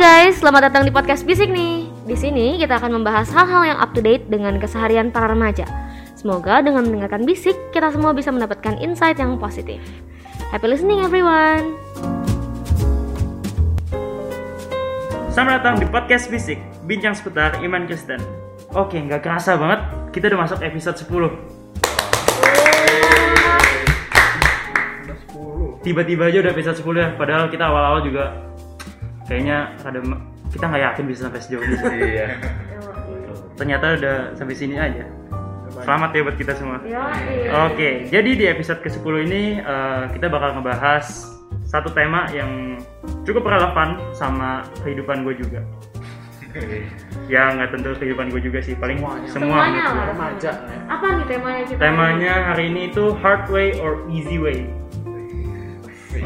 guys, selamat datang di podcast Bisik nih. Di sini kita akan membahas hal-hal yang up to date dengan keseharian para remaja. Semoga dengan mendengarkan Bisik, kita semua bisa mendapatkan insight yang positif. Happy listening everyone. Selamat datang di podcast Bisik, bincang seputar iman Kristen. Oke, nggak kerasa banget, kita udah masuk episode 10. Tiba-tiba aja udah episode 10 ya, padahal kita awal-awal juga kayaknya ada kita nggak yakin bisa sampai sejauh ini. sih. Iya. Ternyata udah sampai sini aja. Selamat ya buat kita semua. Yoi. Oke, jadi di episode ke-10 ini eh, kita bakal ngebahas satu tema yang cukup relevan sama kehidupan gue juga. ya nggak tentu kehidupan gue juga sih, paling Semuanya. semua. Remaja. Apa nih temanya kita? Temanya hari ini itu hard way or easy way.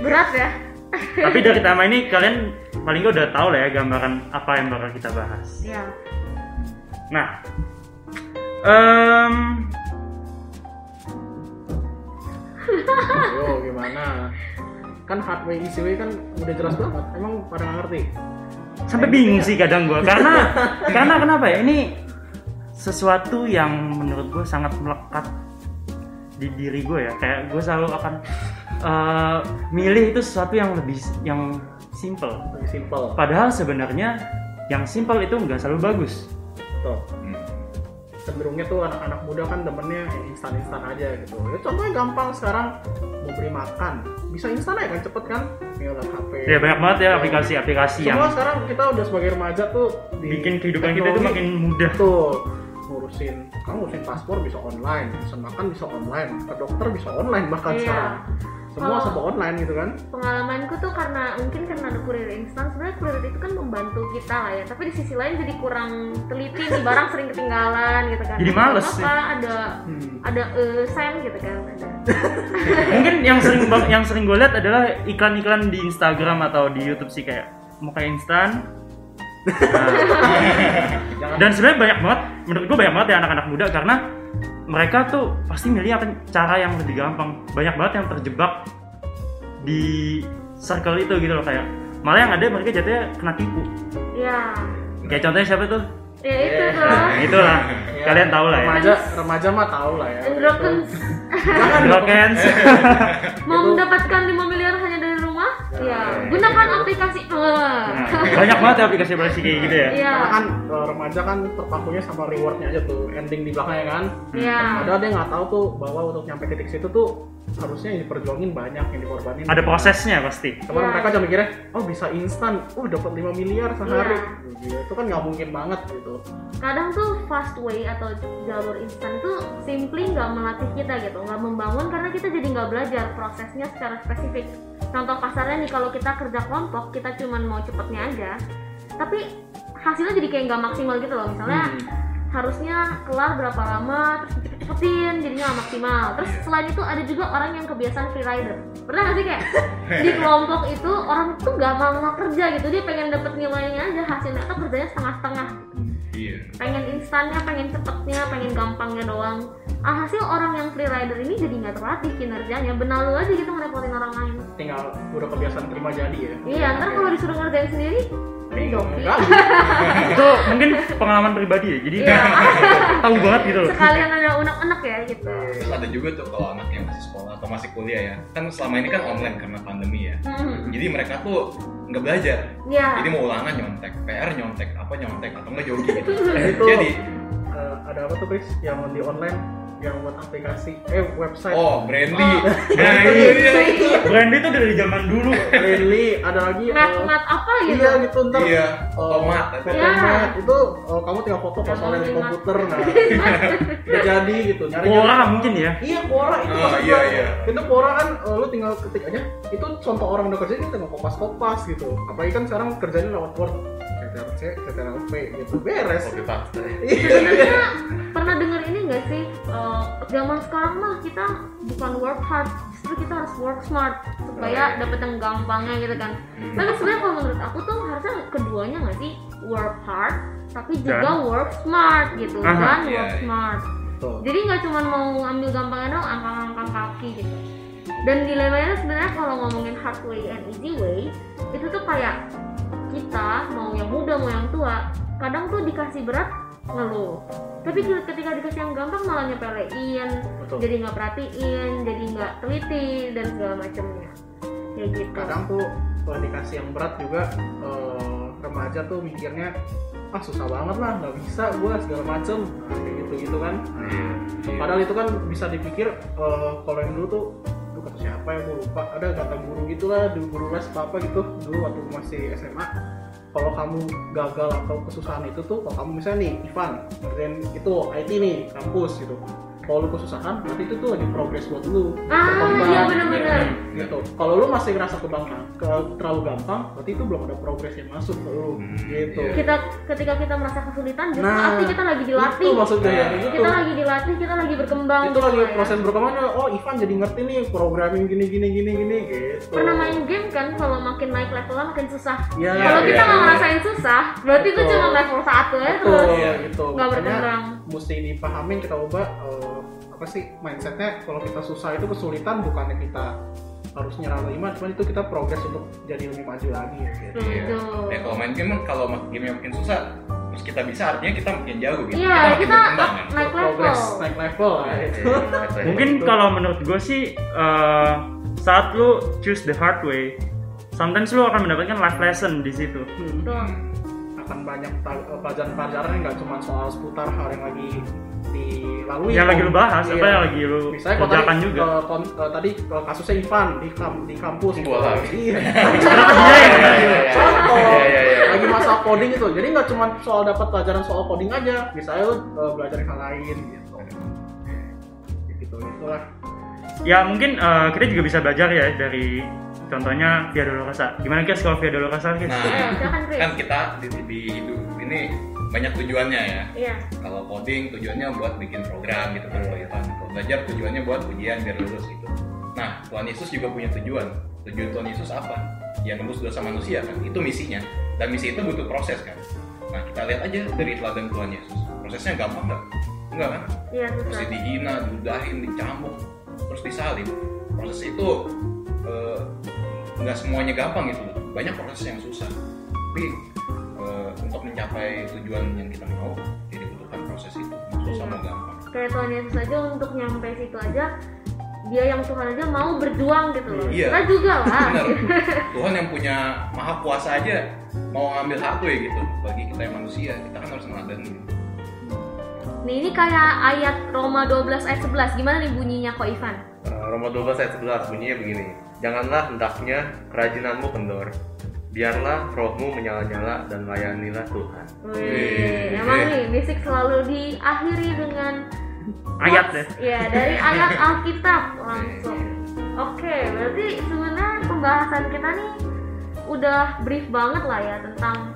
berat ya. Tapi dari tema ini kalian paling nggak udah tahu lah ya gambaran apa yang bakal kita bahas. Ya. Nah, em, Yo gimana? Kan hard way easy way kan udah jelas banget. Emang pada nggak ngerti? sampai bingung sih kadang gue karena karena kenapa ya ini sesuatu yang menurut gue sangat melekat di diri gue ya kayak gue selalu akan eh, milih itu sesuatu yang lebih yang simple Lebih simple. padahal sebenarnya yang simple itu nggak selalu bagus Tuh. Cenderungnya tuh anak-anak muda kan demennya yang instan-instan aja gitu. Ya contohnya gampang sekarang mau beli makan bisa instan aja kan cepet kan tinggal HP. ya banyak banget ya aplikasi-aplikasi yang Semua sekarang kita udah sebagai remaja tuh di bikin kehidupan kita itu makin mudah Betul. Ngurusin, kamu ngurusin paspor bisa online, pesan makan bisa online, ke dokter bisa online bahkan Iya. sekarang. Semua Kalau- serba online gitu kan. Pengalamanku tuh karena mungkin karena ada kurir instan sebenarnya kurir itu kan membantu kita lah ya tapi di sisi lain jadi kurang teliti nih barang sering ketinggalan gitu kan Jadi males apa sih. ada Hmm. ada eh, sen gitu kan ada mungkin yang sering yang sering gue lihat adalah iklan-iklan di Instagram atau di YouTube sih kayak mau kayak instan Nah, dan sebenarnya banyak banget menurut gue banyak banget ya anak-anak muda karena mereka tuh pasti milih akan cara yang lebih gampang. Banyak banget yang terjebak di circle itu gitu loh kayak malah yang ada mereka jatuhnya kena tipu. Ya kayak contohnya siapa tuh? Ya itu tuh. Nah, itulah. Ya, kalian tahu lah ya. Remaja, remaja mah tahu lah ya. Jangan Brokens mau Itu- mendapatkan 5 miliar hanya dari rumah ya Ya. gunakan aplikasi eh. Nah, banyak banget ya aplikasi-aplikasi kayak gitu ya Iya. Karena kan eh, remaja kan terpakunya sama rewardnya aja tuh, ending di belakangnya kan. Iya. Padahal dia nggak tahu tuh bahwa untuk nyampe titik situ tuh harusnya yang diperjuangin banyak, yang dikorbanin. ada prosesnya pasti Cuman Iya. mereka cuma mikirnya, oh bisa instan, oh dapat 5 miliar sehari. Gila, itu kan nggak mungkin banget gitu. kadang tuh fast way atau jalur instan itu simply nggak melatih kita gitu nggak membangun karena kita jadi nggak belajar prosesnya secara spesifik contoh kasarnya nih kalau kita kerja kelompok kita cuman mau cepetnya aja tapi hasilnya jadi kayak nggak maksimal gitu loh misalnya Hmm. Harusnya kelar berapa lama terus cepet-cepetin jadinya nggak maksimal terus selain itu ada juga orang yang kebiasaan free rider pernah nggak sih kayak di kelompok itu orang tuh nggak mau mau kerja gitu dia pengen dapet nilainya aja hasilnya tuh kerjanya setengah-setengah Iya. pengen instannya, pengen cepetnya, pengen gampangnya doang. Alhasil orang yang free rider ini jadi nggak terlatih kinerjanya, benalu aja gitu ngerepotin orang lain. Tinggal udah kebiasaan terima jadi ya. Iya, ntar kalau disuruh ngerjain sendiri, Ini Doki. enggak. itu mungkin pengalaman pribadi ya jadi Iya. tahu banget gitu loh sekalian ada unek-unek ya gitu. Terus ada juga tuh kalau anak yang masih sekolah atau masih kuliah ya, kan selama ini kan online karena pandemi ya. Hmm, Jadi mereka tuh nggak belajar. ya. Jadi mau ulangan nyontek, PR nyontek, apa nyontek atau nggak jogi gitu. Itu Jadi, eh, ada apa tuh Chris yang di online yang buat aplikasi eh website. Oh Brandly, Oh. nah itu dia. Brandy itu dari zaman dulu. Friendly, ada lagi eh, Mat-mat apa gitu? iya gitu ntar. Iya, eh, fotomat. fotomat itu eh, kamu tinggal foto pas soalnya di komputer nah. Udah jadi gitu nyari Quora mungkin ya? Iya Quora itu Oh, iya, iya. itu Quora kan eh, lu tinggal ketik aja. Itu contoh orang udah kerja kita tinggal kopas kopas gitu. Apalagi kan sekarang kerjanya lewat Word. CTRL C, CTRL V gitu. Beres. Sebenarnya pernah denger ini nggak sih? Eh, zaman sekarang mah kita bukan work hard, justru kita harus work smart supaya dapet yang gampangnya gitu kan. Tapi sebenarnya kalau menurut aku tuh harusnya keduanya nggak sih work hard, tapi juga Dan? work smart gitu Aha, dan iya, work iya. smart. Tuh. Jadi nggak cuma mau ambil gampangnya dong, angkat-angkat kaki gitu. Dan dilemanya sebenarnya kalau ngomongin hard way and easy way itu tuh kayak kita mau yang muda mau yang tua kadang tuh dikasih berat ngeluh. Tapi ketika dikasih yang gampang malah nyepelein Betul. jadi nggak perhatiin jadi nggak teliti dan segala macamnya kayak gitu. Kadang tuh kalau dikasih yang berat juga eh, remaja tuh mikirnya ah susah banget lah nggak bisa gua segala macem. Nah, kayak gitu gitu kan. Iya. padahal itu kan bisa dipikir eh, kalau yang dulu tuh itu kata siapa ya gue lupa. Ada kata guru gitulah dulu guru les apa apa gitu dulu waktu masih SMA kalau kamu gagal atau kesusahan itu tuh kalau kamu misalnya nih Ivan ngerjain itu IT nih kampus gitu kalau lu kesusahan berarti itu tuh lagi progres buat lu. Ah berkembang. iya benar-benar gitu. Kalau lu masih ngerasa kegampang ke, terlalu gampang berarti itu belum ada progres yang masuk ke lu. Hmm, gitu. iya. kita ketika kita merasa kesulitan justru Nah, arti kita lagi dilatih. itu maksudnya. Ya Nah, gitu kita lagi dilatih kita lagi berkembang itu gitu lagi lah ya. proses berkembangnya. Oh Ivan jadi ngerti nih programming gini gini gini gini gitu. Pernah main game kan kalau makin naik levelnya makin susah. Ya, kalau iya, kita nggak iya. ngerasain susah berarti itu cuma level satu ya betul terus. ya gitu. Nggak Makanya berkembang. mesti dipahamin kita ubah eh, apa sih mindsetnya kalau kita susah itu kesulitan bukannya kita harus nyerah lima cuman itu kita progres untuk jadi lebih maju lagi ya gitu. Iya. Betul. Ya kalau main game kan kalau game yang makin susah terus kita bisa artinya kita makin jago gitu. iya makin kita berkembang, kan? naik level progres naik level lah itu Iya. Mungkin kalau menurut gue sih eh, saat lu choose the hard way, sometimes lu akan mendapatkan life lesson di situ. Hmm. Akan banyak pelajaran-pelajaran yang nggak cuma soal seputar hal yang lagi dilalui Yang lagi lu bahas, Iya. apa yang lagi lu misalnya kalau tadi, juga. eh, kon- eh, tadi eh, kasusnya Ivan di kam- di kampus Gua lagi. iya Kenapa dia ya? contoh Iya, iya, iya. lagi masa coding itu jadi nggak cuma soal dapat pelajaran soal coding aja misalnya lu eh, belajar hal lain gitu gitu itulah Ya mungkin eh, kita juga bisa belajar ya dari contohnya Via Dolorosa. Gimana guys kalau Via Dolorosa guys? Nah, kan kita di, di hidup ini banyak tujuannya ya. iya Kalau coding tujuannya buat bikin program gitu kan kalau. Kalau belajar tujuannya buat ujian biar lulus gitu. Nah, Tuhan Yesus juga punya tujuan. Tujuan Tuhan Yesus apa? Ya nembus dosa manusia kan. Itu misinya. Dan misi itu butuh proses kan. Nah, kita lihat aja dari teladan Tuhan Yesus. Prosesnya gampang nggak? Enggak kan? iya Mesti dihina, diludahin, dicambuk, terus disalib. Proses itu eh, nggak semuanya gampang gitu. Banyak proses yang susah. Tapi mencapai tujuan yang kita mau, jadi dibutuhkan proses itu. Susah mau gampang. kayak Tuhan Yesus aja untuk nyampe situ aja dia yang Tuhan aja mau berjuang gitu loh Iya. kita juga lah Benar. Tuhan yang punya maha kuasa aja mau ngambil hak ya gitu. Bagi kita yang manusia, kita kan harus ngeladenin. nih ini kayak ayat Roma 12 ayat 11 gimana nih bunyinya kok Ivan Uh, Roma 12 ayat 11 bunyinya begini Janganlah hendaknya kerajinanmu kendor Biarlah rohmu menyala-nyala dan layanilah Tuhan Wih, Wih. emang nih bisik selalu diakhiri dengan Ayat ya? Iya, dari ayat Alkitab langsung. Oke, berarti sebenarnya pembahasan kita nih udah brief banget lah ya tentang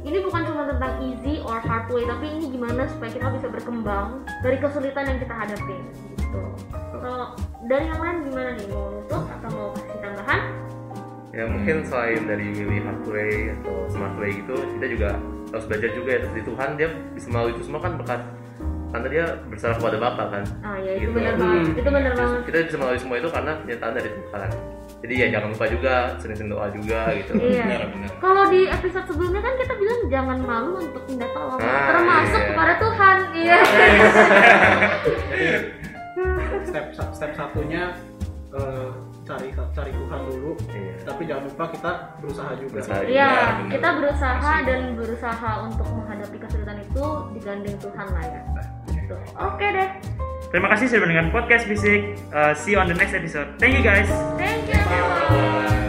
ini bukan cuma tentang easy or hard way, tapi ini gimana supaya kita bisa berkembang dari kesulitan yang kita hadapi. Gitu. Kalau dari yang lain gimana nih mau nutup atau mau kasih tambahan? Ya mungkin selain dari milih hard way atau smart way gitu Kita juga harus belajar juga ya Di Tuhan dia bisa melalui itu semua kan berkat Karena dia berserah kepada Bapa kan Ah ya itu Gitu. benar banget, itu benar banget. Kita bisa melalui semua itu karena kenyataan dari Tuhan Jadi ya jangan lupa juga sering-sering doa juga gitu Iya. Benar, benar. Kalau di episode sebelumnya kan kita bilang jangan malu untuk minta tolong, Ah, termasuk iya. kepada Tuhan. Iya. step step satunya eh, cari cari Tuhan dulu Iya. tapi jangan lupa kita berusaha juga Berusaha. Iya, kita berusaha Masih. dan berusaha untuk menghadapi kesulitan itu digandeng Tuhan lah ya. Gitu. Oke deh. Terima kasih sudah mendengar podcast Bisik. Uh, see you on the next episode. Thank you guys. Thank you. everyone.